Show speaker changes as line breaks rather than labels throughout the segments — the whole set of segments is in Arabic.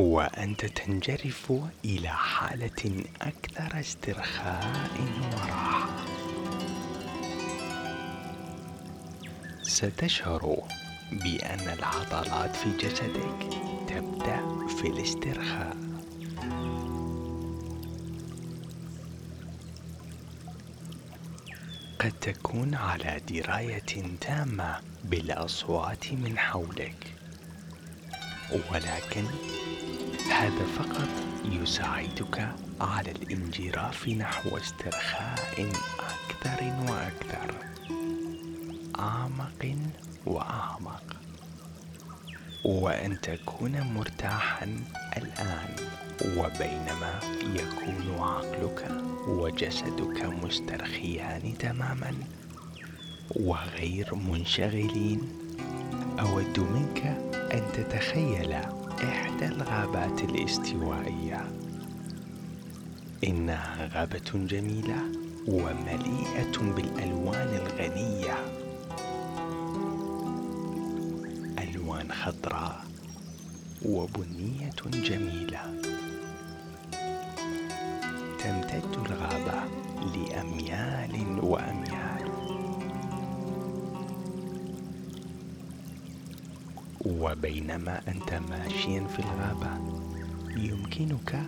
وأنت تنجرف إلى حالة أكثر استرخاء وراحة. ستشعر بأن العضلات في جسدك تبدأ في الاسترخاء. قد تكون على دراية تامة بالأصوات من حولك. ولكن هذا فقط يساعدك على الانجراف نحو استرخاء أكثر وأكثر أعمق وأعمق. وأن تكون مرتاحا الآن وبينما يكون عقلك وجسدك مسترخيان تماما وغير منشغلين. أود منك أن تتخيل إحدى الغابات الاستوائية. إنها غابة جميلة ومليئة بالألوان الغنية. ألوان خضراء وبنية جميلة. تمتد الغابة لأميال وأميال وبينما أنت ماشيا في الغابة يمكنك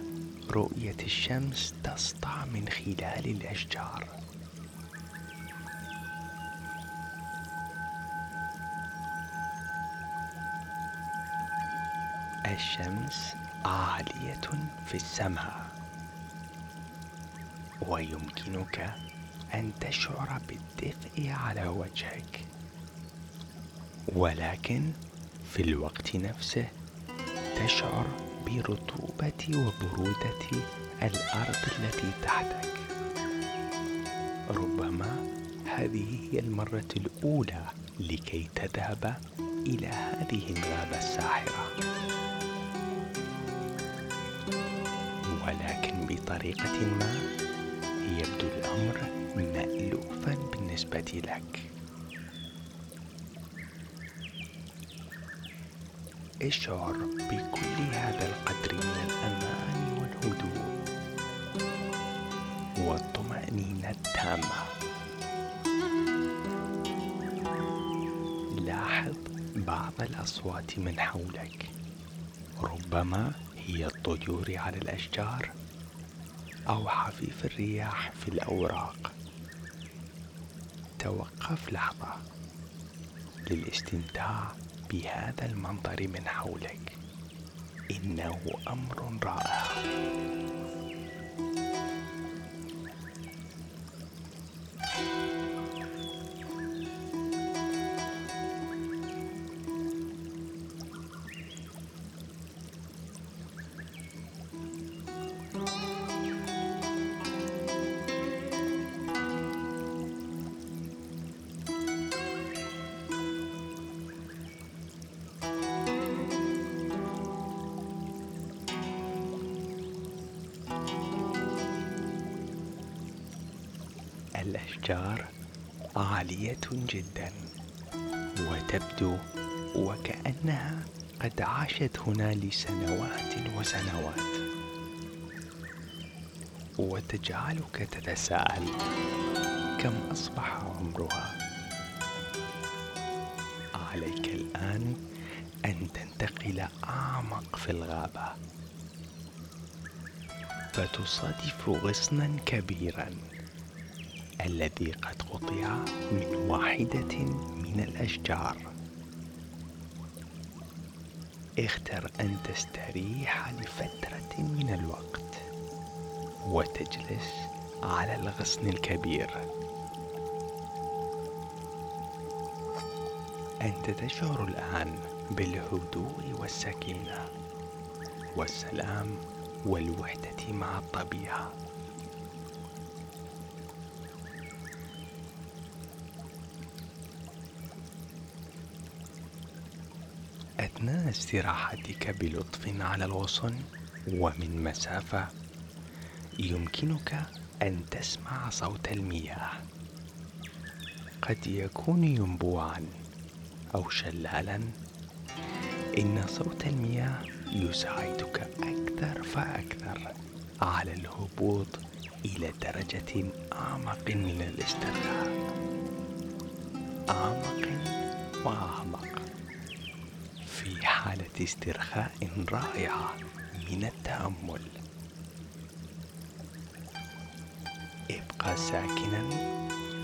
رؤية الشمس تسطع من خلال الأشجار. الشمس عالية في السماء ويمكنك أن تشعر بالدفء على وجهك. ولكن في الوقت نفسه تشعر برطوبة وبرودة الأرض التي تحتك. ربما هذه هي المرة الأولى لكي تذهب إلى هذه الغابة الساحرة. ولكن بطريقة ما يبدو الأمر مألوفا بالنسبة لك. اشعر بكل هذا القدر من الأمان والهدوء والطمأنينة التامة. لاحظ بعض الأصوات من حولك. ربما هي الطيور على الأشجار أو حفيف الرياح في الأوراق. توقف لحظة للاستمتاع بهذا المنظر من حولك. إنه أمر رائع. الأشجار عالية جدا وتبدو وكأنها قد عاشت هنا لسنوات وسنوات. وتجعلك تتساءل كم أصبح عمرها؟ عليك الآن أن تنتقل أعمق في الغابة. فتصادف غصنا كبيرا. الذي قد قطع من واحدة من الأشجار. اختر أن تستريح لفترة من الوقت وتجلس على الغصن الكبير. أنت تشعر الآن بالهدوء والسكينة والسلام والوحدة مع الطبيعة. أثناء استراحتك بلطف على الغصن ومن مسافة يمكنك أن تسمع صوت المياه. قد يكون ينبوعا أو شلالا. إن صوت المياه يساعدك أكثر فأكثر على الهبوط إلى درجة أعمق من الاسترخاء. أعمق وأعمق. استرخاء رائعة من التأمل. ابقى ساكنا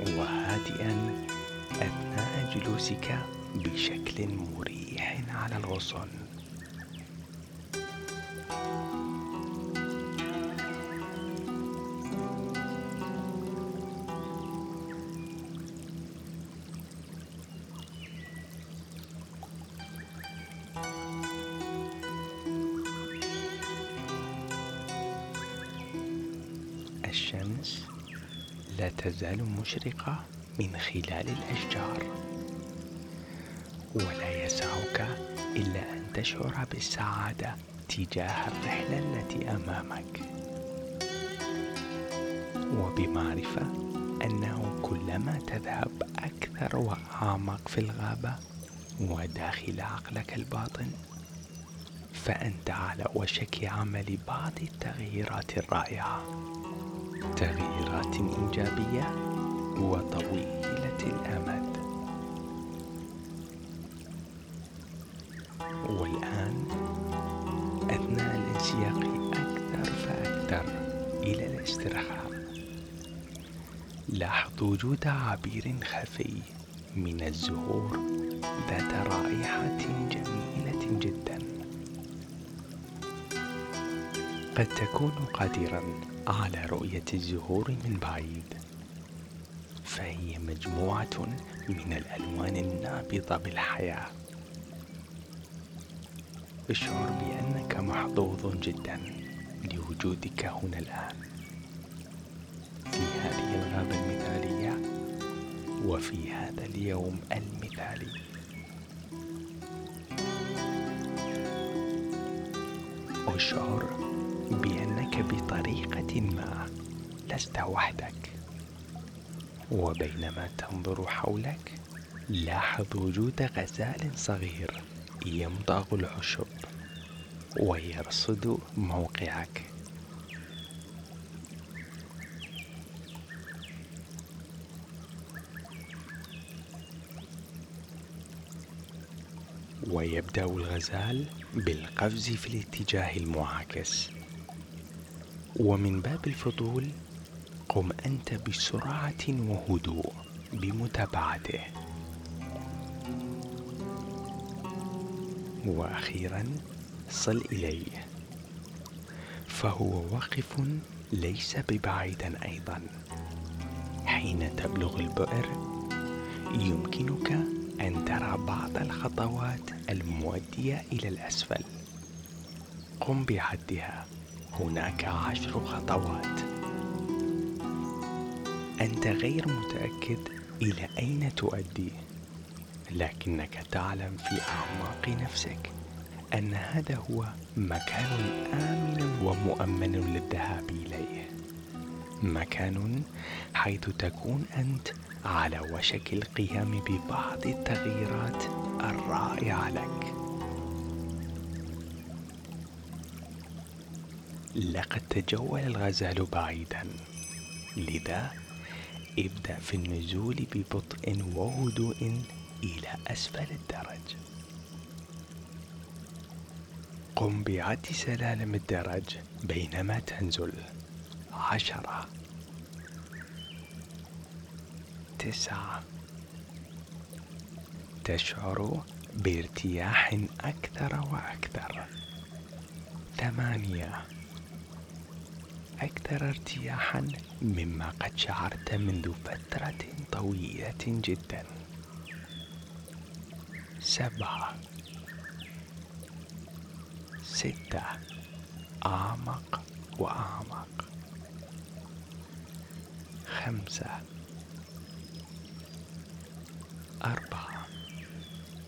وهادئا أثناء جلوسك بشكل مريح على الغصن. لا تزال مشرقة من خلال الأشجار. ولا يسعك إلا أن تشعر بالسعادة تجاه الرحلة التي أمامك. وبمعرفة أنه كلما تذهب أكثر وأعمق في الغابة وداخل عقلك الباطن فأنت على وشك عمل بعض التغييرات الرائعة. تغييرات إيجابية وطويلة الأمد. والآن أثناء الانسياق أكثر فأكثر إلى الاسترخاء. لاحظ وجود عبير خفي من الزهور ذات رائحة جميلة جدا. قد تكون قادرا على رؤية الزهور من بعيد. فهي مجموعة من الألوان النابضة بالحياة. اشعر بأنك محظوظ جدا لوجودك هنا الآن. في هذه الغابة المثالية وفي هذا اليوم المثالي. بأنك بطريقة ما. لست وحدك. وبينما تنظر حولك لاحظ وجود غزال صغير يمضغ العشب ويرصد موقعك. ويبدأ الغزال بالقفز في الاتجاه المعاكس. ومن باب الفضول قم أنت بسرعة وهدوء بمتابعته. وأخيرا صل إليه. فهو واقف ليس ببعيدا أيضا. حين تبلغ البئر يمكنك أن ترى بعض الخطوات المؤدية إلى الأسفل. قم بعدها. هناك عشر خطوات. أنت غير متأكد إلى أين تؤدي لكنك تعلم في أعماق نفسك أن هذا هو مكان آمن ومؤمن للذهاب إليه. مكان حيث تكون أنت على وشك القيام ببعض التغييرات الرائعة لك. لقد تجول الغزال بعيدا. لذا ابدأ في النزول ببطء وهدوء إلى أسفل الدرج. قم بعد سلالم الدرج بينما تنزل. عشرة. تسعة. تشعر بارتياح أكثر وأكثر. ثمانية. أكثر ارتياحا مما قد شعرت منذ فترة طويلة جدا. سبعة ستة أعمق وأعمق. خمسة أربعة.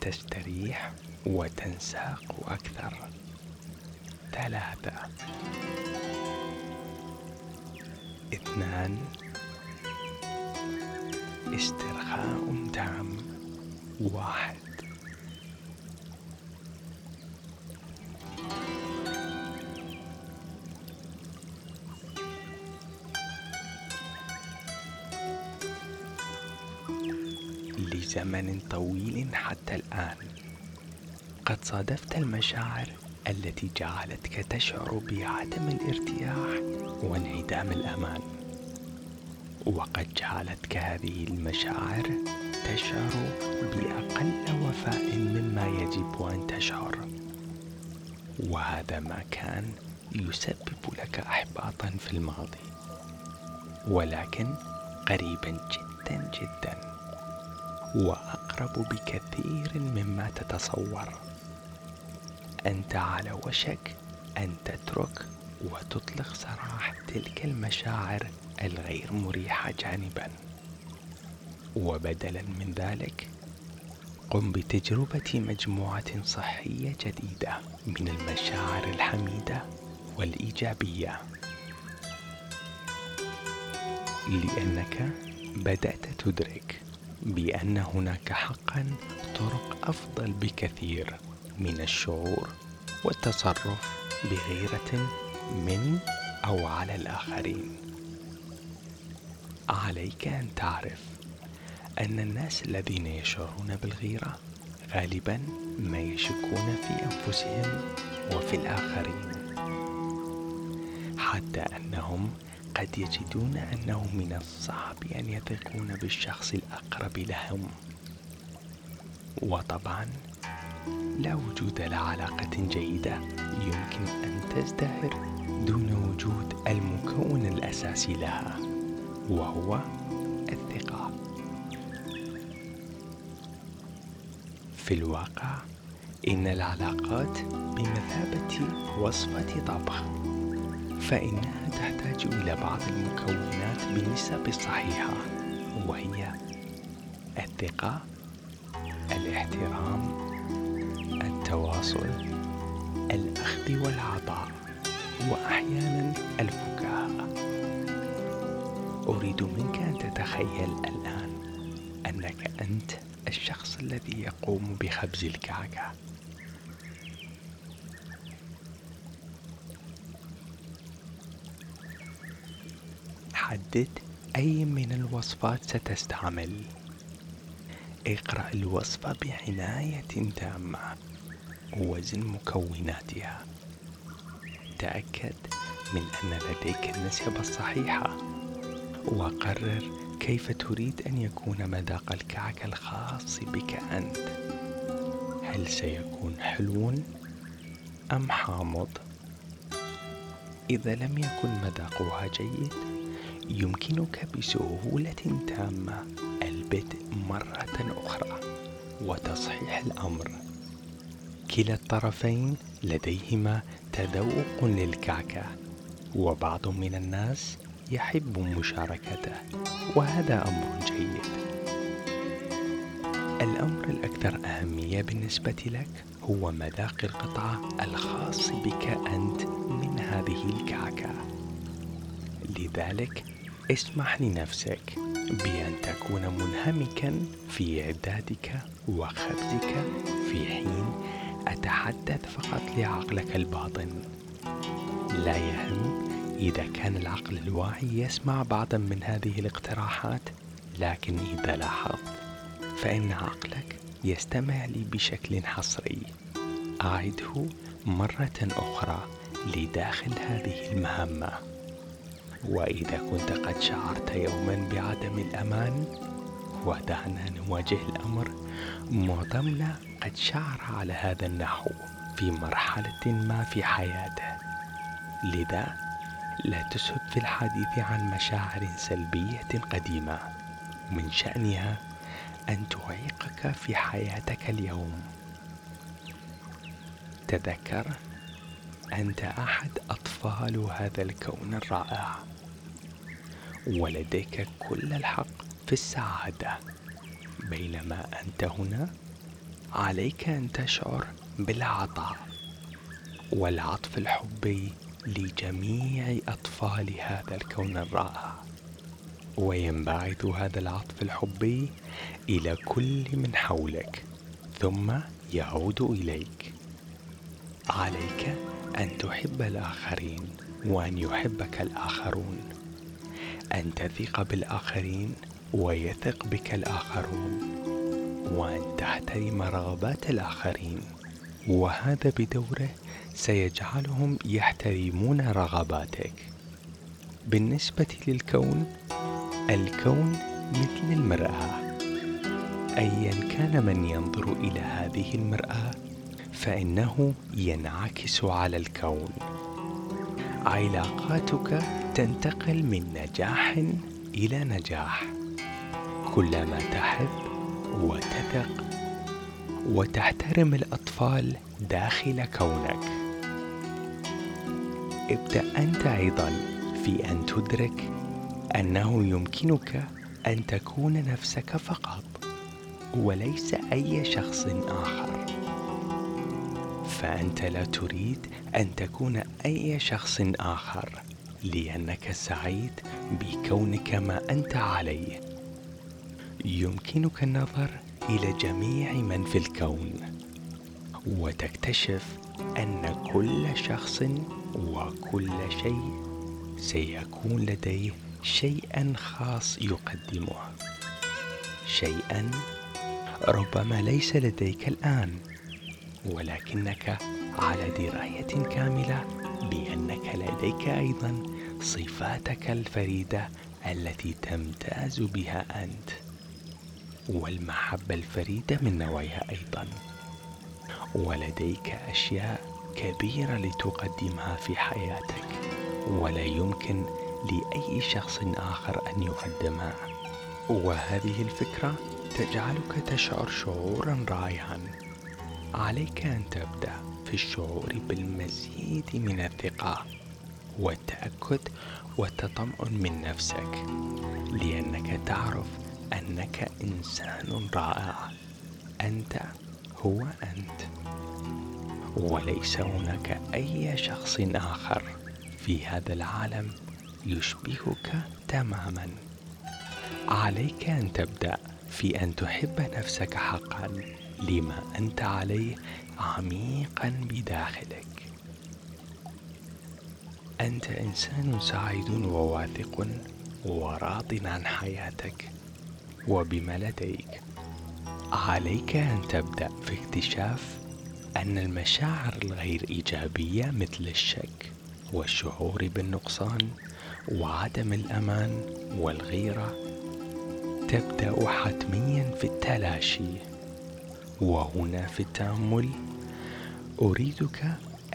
تستريح وتنساق أكثر. ثلاثة اثنان. استرخاء تام واحد. لزمن طويل حتى الآن. قد صادفت المشاعر التي جعلتك تشعر بعدم الارتياح وانعدام الأمان. وقد جعلتك هذه المشاعر تشعر بأقل وفاء مما يجب أن تشعر. وهذا ما كان يسبب لك إحباطا في الماضي. ولكن قريبا جدا جدا. وأقرب بكثير مما تتصور. أنت على وشك أن تترك وتطلق سراح تلك المشاعر الغير مريحة جانبا. وبدلا من ذلك قم بتجربة مجموعة صحية جديدة من المشاعر الحميدة والإيجابية. لأنك بدأت تدرك بأن هناك حقا طرق أفضل بكثير. من الشعور والتصرف بغيرة من أو على الآخرين. عليك أن تعرف أن الناس الذين يشعرون بالغيرة غالبا ما يشكون في أنفسهم وفي الآخرين. حتى أنهم قد يجدون أنه من الصعب أن يثقون بالشخص الأقرب لهم. وطبعا لا وجود لعلاقة جيدة. يمكن أن تزدهر دون وجود المكون الأساسي لها وهو الثقة. في الواقع إن العلاقات بمثابة وصفة طبخ فإنها تحتاج إلى بعض المكونات بالنسب الصحيحة وهي الثقة الاحترام التواصل الأخذ والعطاء وأحيانا الفكاهة. أريد منك أن تتخيل الآن أنك أنت الشخص الذي يقوم بخبز الكعكة. حدد أي من الوصفات ستستعمل. اقرأ الوصفة بعناية تامة. وزن مكوناتها. تأكد من أن لديك النسبة الصحيحة. وقرر كيف تريد أن يكون مذاق الكعك الخاص بك أنت. هل سيكون حلو أم حامض؟ إذا لم يكن مذاقها جيد يمكنك بسهولة تامة. البدء مرة أخرى. وتصحيح الأمر. كلا الطرفين لديهما تذوق للكعكة وبعض من الناس يحب مشاركته وهذا أمر جيد. الأمر الأكثر أهمية بالنسبة لك هو مذاق القطعة الخاص بك أنت من هذه الكعكة. لذلك اسمح لنفسك بأن تكون منهمكا في إعدادك وخبزك في حين أتحدث فقط لعقلك الباطن. لا يهم إذا كان العقل الواعي يسمع بعضا من هذه الاقتراحات لكن إذا لاحظت فإن عقلك يستمع لي بشكل حصري. أعده مرة أخرى لداخل هذه المهمة. وإذا كنت قد شعرت يوما بعدم الأمان ودعنا نواجه الأمر. معظمنا قد شعر على هذا النحو في مرحلة ما في حياته. لذا لا تسهب في الحديث عن مشاعر سلبية قديمة. من شأنها أن تعيقك في حياتك اليوم. تذكر أنت أحد أطفال هذا الكون الرائع. ولديك كل الحق في السعادة. بينما أنت هنا عليك أن تشعر بالعطاء والعطف الحبي لجميع أطفال هذا الكون الرائع. وينبعث هذا العطف الحبي إلى كل من حولك ثم يعود إليك. عليك أن تحب الآخرين وأن يحبك الآخرون. أن تثق بالآخرين ويثق بك الآخرون وأن تحترم رغبات الآخرين. وهذا بدوره سيجعلهم يحترمون رغباتك. بالنسبة للكون الكون مثل المرآة. أيا كان من ينظر إلى هذه المرآة فإنه ينعكس على الكون. علاقاتك تنتقل من نجاح إلى نجاح. كلما تحب وتثق وتحترم الأطفال داخل كونك. ابدأ أنت أيضا في أن تدرك أنه يمكنك أن تكون نفسك فقط وليس أي شخص آخر. فأنت لا تريد أن تكون أي شخص آخر لأنك سعيد بكونك ما أنت عليه. يمكنك النظر إلى جميع من في الكون وتكتشف أن كل شخص وكل شيء سيكون لديه شيئا خاص يقدمه. شيئا ربما ليس لديك الآن ولكنك على دراية كاملة بأنك لديك أيضا صفاتك الفريدة التي تمتاز بها أنت. والمحبة الفريدة من نوعها أيضا. ولديك أشياء كبيرة لتقدمها في حياتك. ولا يمكن لأي شخص آخر أن يقدمها. وهذه الفكرة تجعلك تشعر شعورا رائعا. عليك أن تبدأ في الشعور بالمزيد من الثقة والتأكد والتطمئن من نفسك. لأنك تعرف أنك إنسان رائع. أنت هو أنت. وليس هناك أي شخص آخر في هذا العالم يشبهك تماما. عليك أن تبدأ في أن تحب نفسك حقا. لما أنت عليه عميقا بداخلك. أنت إنسان سعيد وواثق وراض عن حياتك. وبما لديك. عليك أن تبدأ في اكتشاف أن المشاعر الغير إيجابية مثل الشك والشعور بالنقصان وعدم الأمان والغيرة تبدأ حتميا في التلاشي. وهنا في التأمل أريدك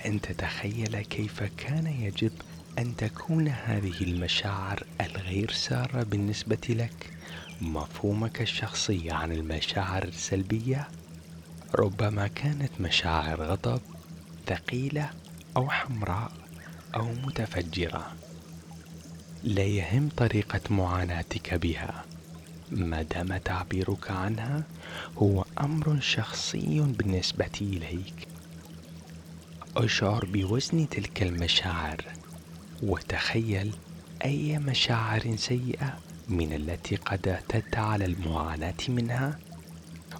أن تتخيل كيف كان يجب أن تكون هذه المشاعر الغير سارة بالنسبة لك. مفهومك الشخصي عن المشاعر السلبية؟ ربما كانت مشاعر غضب ثقيلة أو حمراء أو متفجرة. لا يهم طريقة معاناتك بها. ما دام تعبيرك عنها هو أمر شخصي بالنسبة إليك. أشعر بوزن تلك المشاعر وتخيل أي مشاعر سيئة. من التي قد اعتدت على المعاناة منها؟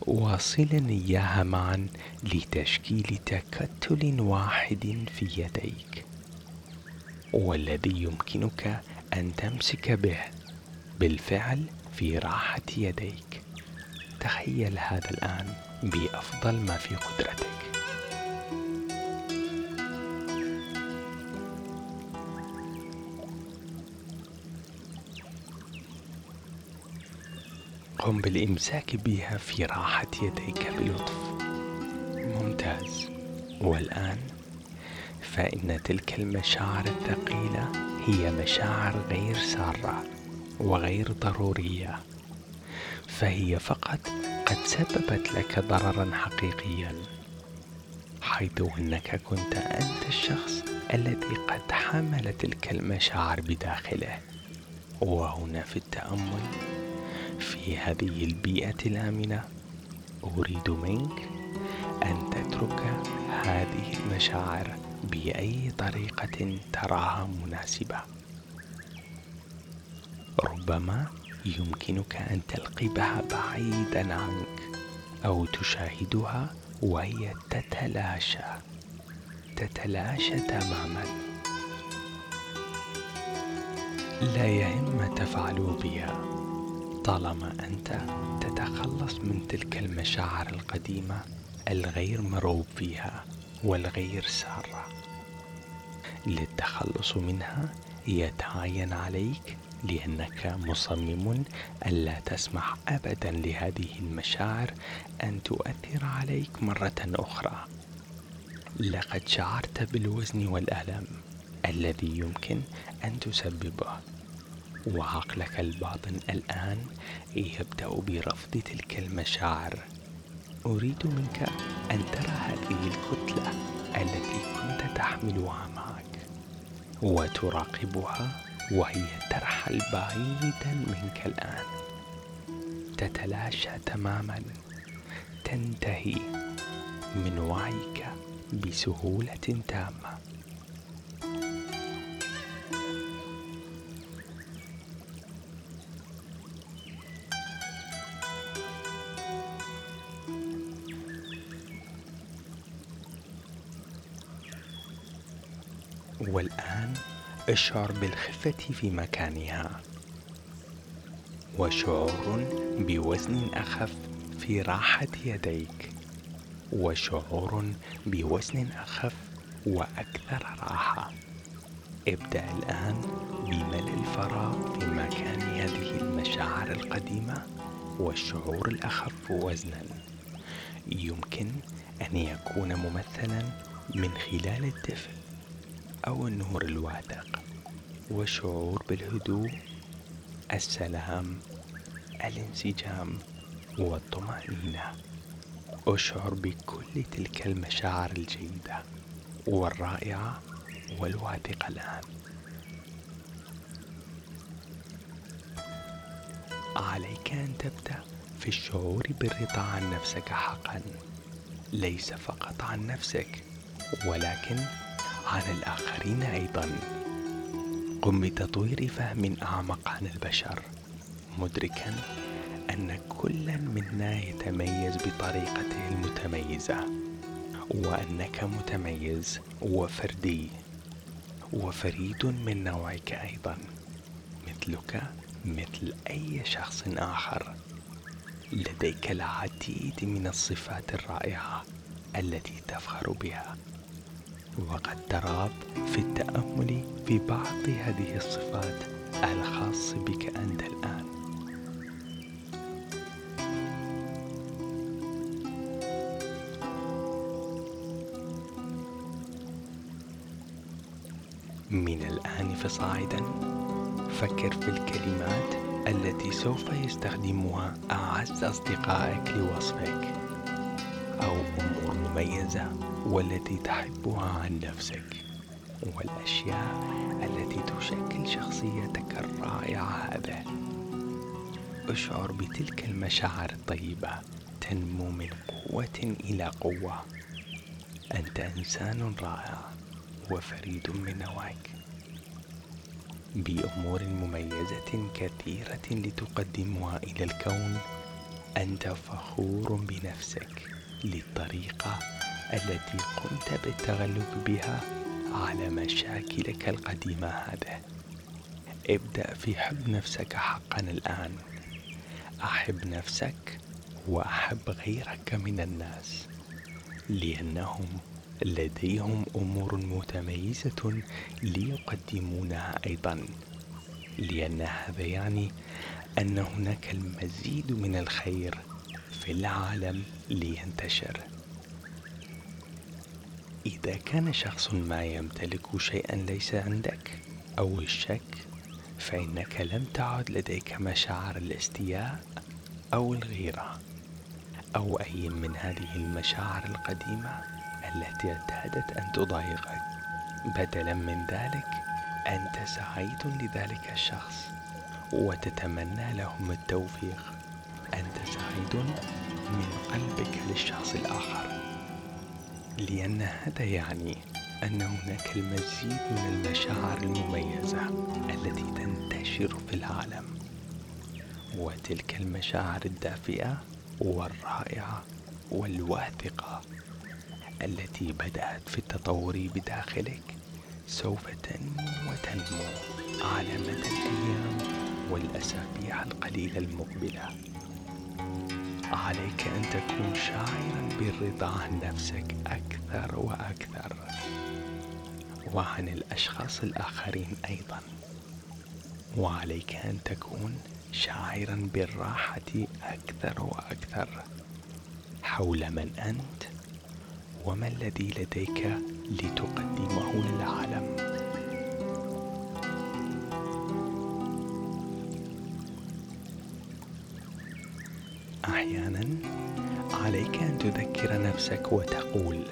واصلا إياها معا لتشكيل تكتل واحد في يديك. والذي يمكنك أن تمسك به بالفعل في راحة يديك. تخيل هذا الآن بأفضل ما في قدرتك. قم بالإمساك بها في راحة يديك بلطف. ممتاز. والآن فإن تلك المشاعر الثقيلة هي مشاعر غير سارة وغير ضرورية. فهي فقط قد سببت لك ضررا حقيقيا حيث أنك كنت أنت الشخص الذي قد حمل تلك المشاعر بداخله. وهنا في التأمل في هذه البيئة الآمنة أريد منك أن تترك هذه المشاعر بأي طريقة تراها مناسبة. ربما يمكنك أن تلقبها بعيدا عنك أو تشاهدها وهي تتلاشى. تتلاشى تماما. لا يهم ما تفعل بها. طالما أنت تتخلص من تلك المشاعر القديمة الغير مرغوب فيها والغير سارة. للتخلص منها يتعين عليك لأنك مصمم ألا تسمح أبدا لهذه المشاعر أن تؤثر عليك مرة أخرى. لقد شعرت بالوزن والألم الذي يمكن أن تسببه. وعقلك الباطن الآن يبدأ برفض تلك المشاعر. أريد منك أن ترى هذه الكتلة التي كنت تحملها معك وتراقبها وهي ترحل بعيدا منك الآن. تتلاشى تماما. تنتهي من وعيك بسهولة تامة. والآن أشعر بالخفة في مكانها. وشعور بوزن أخف في راحة يديك. وشعور بوزن أخف وأكثر راحة. ابدأ الآن بملء الفراغ في مكان هذه المشاعر القديمة والشعور الأخف وزنا. يمكن أن يكون ممثلا من خلال الطفل أو النور الواثق. والشعور بالهدوء السلام الانسجام والطمأنينة. أشعر بكل تلك المشاعر الجيدة والرائعة والواثقة الآن. عليك أن تبدأ في الشعور بالرضا عن نفسك حقا. ليس فقط عن نفسك ولكن عن الآخرين أيضا. قم بتطوير فهم أعمق عن البشر مدركا أن كل منا يتميز بطريقته المتميزة وأنك متميز وفردي وفريد من نوعك أيضا مثلك مثل أي شخص آخر. لديك العديد من الصفات الرائعة التي تفخر بها. وقد تراب في التأمل في بعض هذه الصفات الخاص بك أنت الآن. من الآن فصاعدا فكر في الكلمات التي سوف يستخدمها أعز أصدقائك لوصفك. أو أمور مميزة. والتي تحبها عن نفسك والأشياء التي تشكل شخصيتك الرائعة هذه أشعر بتلك المشاعر الطيبة تنمو من قوة إلى قوة. أنت إنسان رائع وفريد من نوعك بأمور مميزة كثيرة لتقدمها إلى الكون أنت فخور بنفسك للطريقة التي قمت بالتغلب بها على مشاكلك القديمة هذه. ابدأ في حب نفسك حقا الآن. أحب نفسك وأحب غيرك من الناس لأنهم لديهم أمور متميزة ليقدمونها أيضا. لأن هذا يعني أن هناك المزيد من الخير في العالم لينتشر. إذا كان شخص ما يمتلك شيئا ليس عندك أو الشك فإنك لم تعد لديك مشاعر الاستياء أو الغيرة أو أي من هذه المشاعر القديمة التي اعتادت أن تضايقك. بدلا من ذلك أنت سعيد لذلك الشخص وتتمنى لهم التوفيق. أنت سعيد من قلبك للشخص الآخر. لأن هذا يعني أن هناك المزيد من المشاعر المميزة التي تنتشر في العالم. وتلك المشاعر الدافئة والرائعة والواثقة التي بدأت في التطور بداخلك سوف تنمو وتنمو على مدى الأيام والأسابيع القليلة المقبلة. عليك أن تكون شاعرا بالرضا عن نفسك أكثر وأكثر. وعن الأشخاص الآخرين أيضا. وعليك أن تكون شاعرا بالراحة أكثر وأكثر. حول من أنت؟ وما الذي لديك لتقدمه للعالم؟ تذكر نفسك وتقول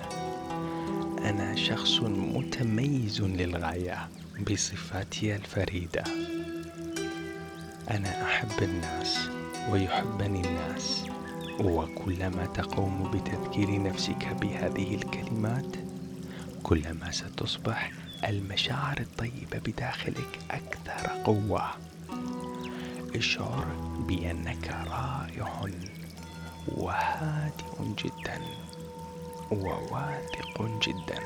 أنا شخص متميز للغاية بصفاتي الفريدة. أنا أحب الناس ويحبني الناس وكلما تقوم بتذكير نفسك بهذه الكلمات كلما ستصبح المشاعر الطيبة بداخلك أكثر قوة. اشعر بأنك رائع. وهادئ جدا وواثق جدا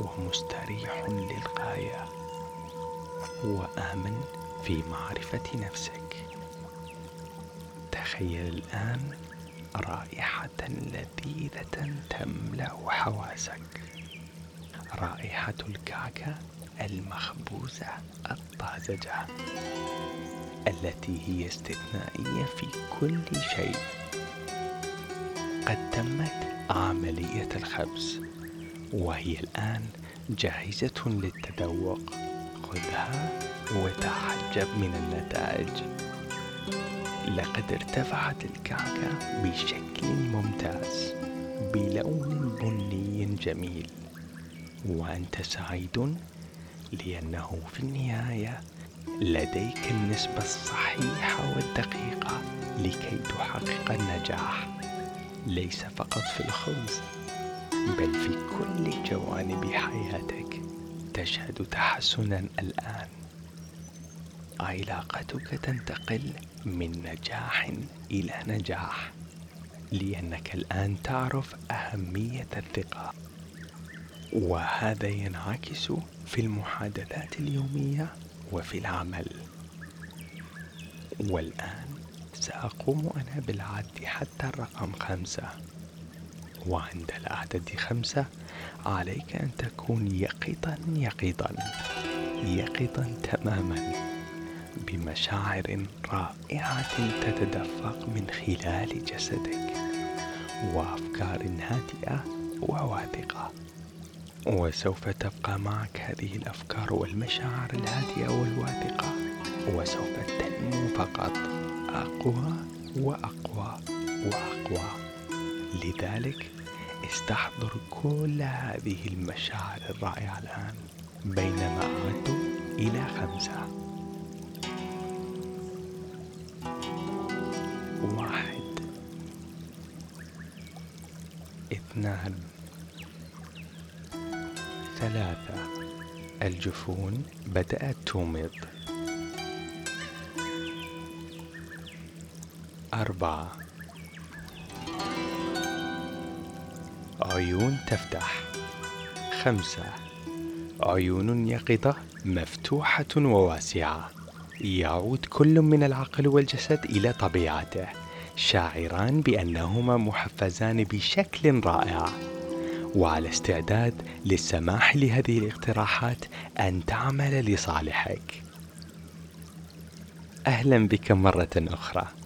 ومستريح للغاية. وآمن في معرفة نفسك. تخيل الآن رائحة لذيذة تملأ حواسك. رائحة الكعكة المخبوزة الطازجة التي هي استثنائية في كل شيء. قد تمت عملية الخبز وهي الآن جاهزة للتذوق. خذها وتعجب من النتائج. لقد ارتفعت الكعكة بشكل ممتاز بلون بني جميل. وأنت سعيد؟ لأنه في النهاية لديك النسبة الصحيحة والدقيقة لكي تحقق النجاح. ليس فقط في الخبز بل في كل جوانب حياتك تشهد تحسنا الآن. علاقتك تنتقل من نجاح إلى نجاح لأنك الآن تعرف أهمية الثقة. وهذا ينعكس في المحادثات اليومية وفي العمل. والآن سأقوم أنا بالعد حتى الرقم خمسة. وعند العدد خمسة عليك أن تكون يقظا يقظا يقظا تماما بمشاعر رائعة تتدفق من خلال جسدك وأفكار هادئة وواثقة. وسوف تبقى معك هذه الأفكار والمشاعر الهادئة والواثقة وسوف تنمو فقط. أقوى وأقوى وأقوى. لذلك استحضر كل هذه المشاعر الرائعة الآن بينما اعد إلى خمسة. واحد. اثنان. ثلاثة. الجفون بدأت تومض. أربعة. عيون تفتح. خمسة. عيون يقظة مفتوحة وواسعة. يعود كل من العقل والجسد إلى طبيعته شاعران بأنهما محفزان بشكل رائع. وعلى استعداد للسماح لهذه الاقتراحات أن تعمل لصالحك. أهلا بك مرة أخرى.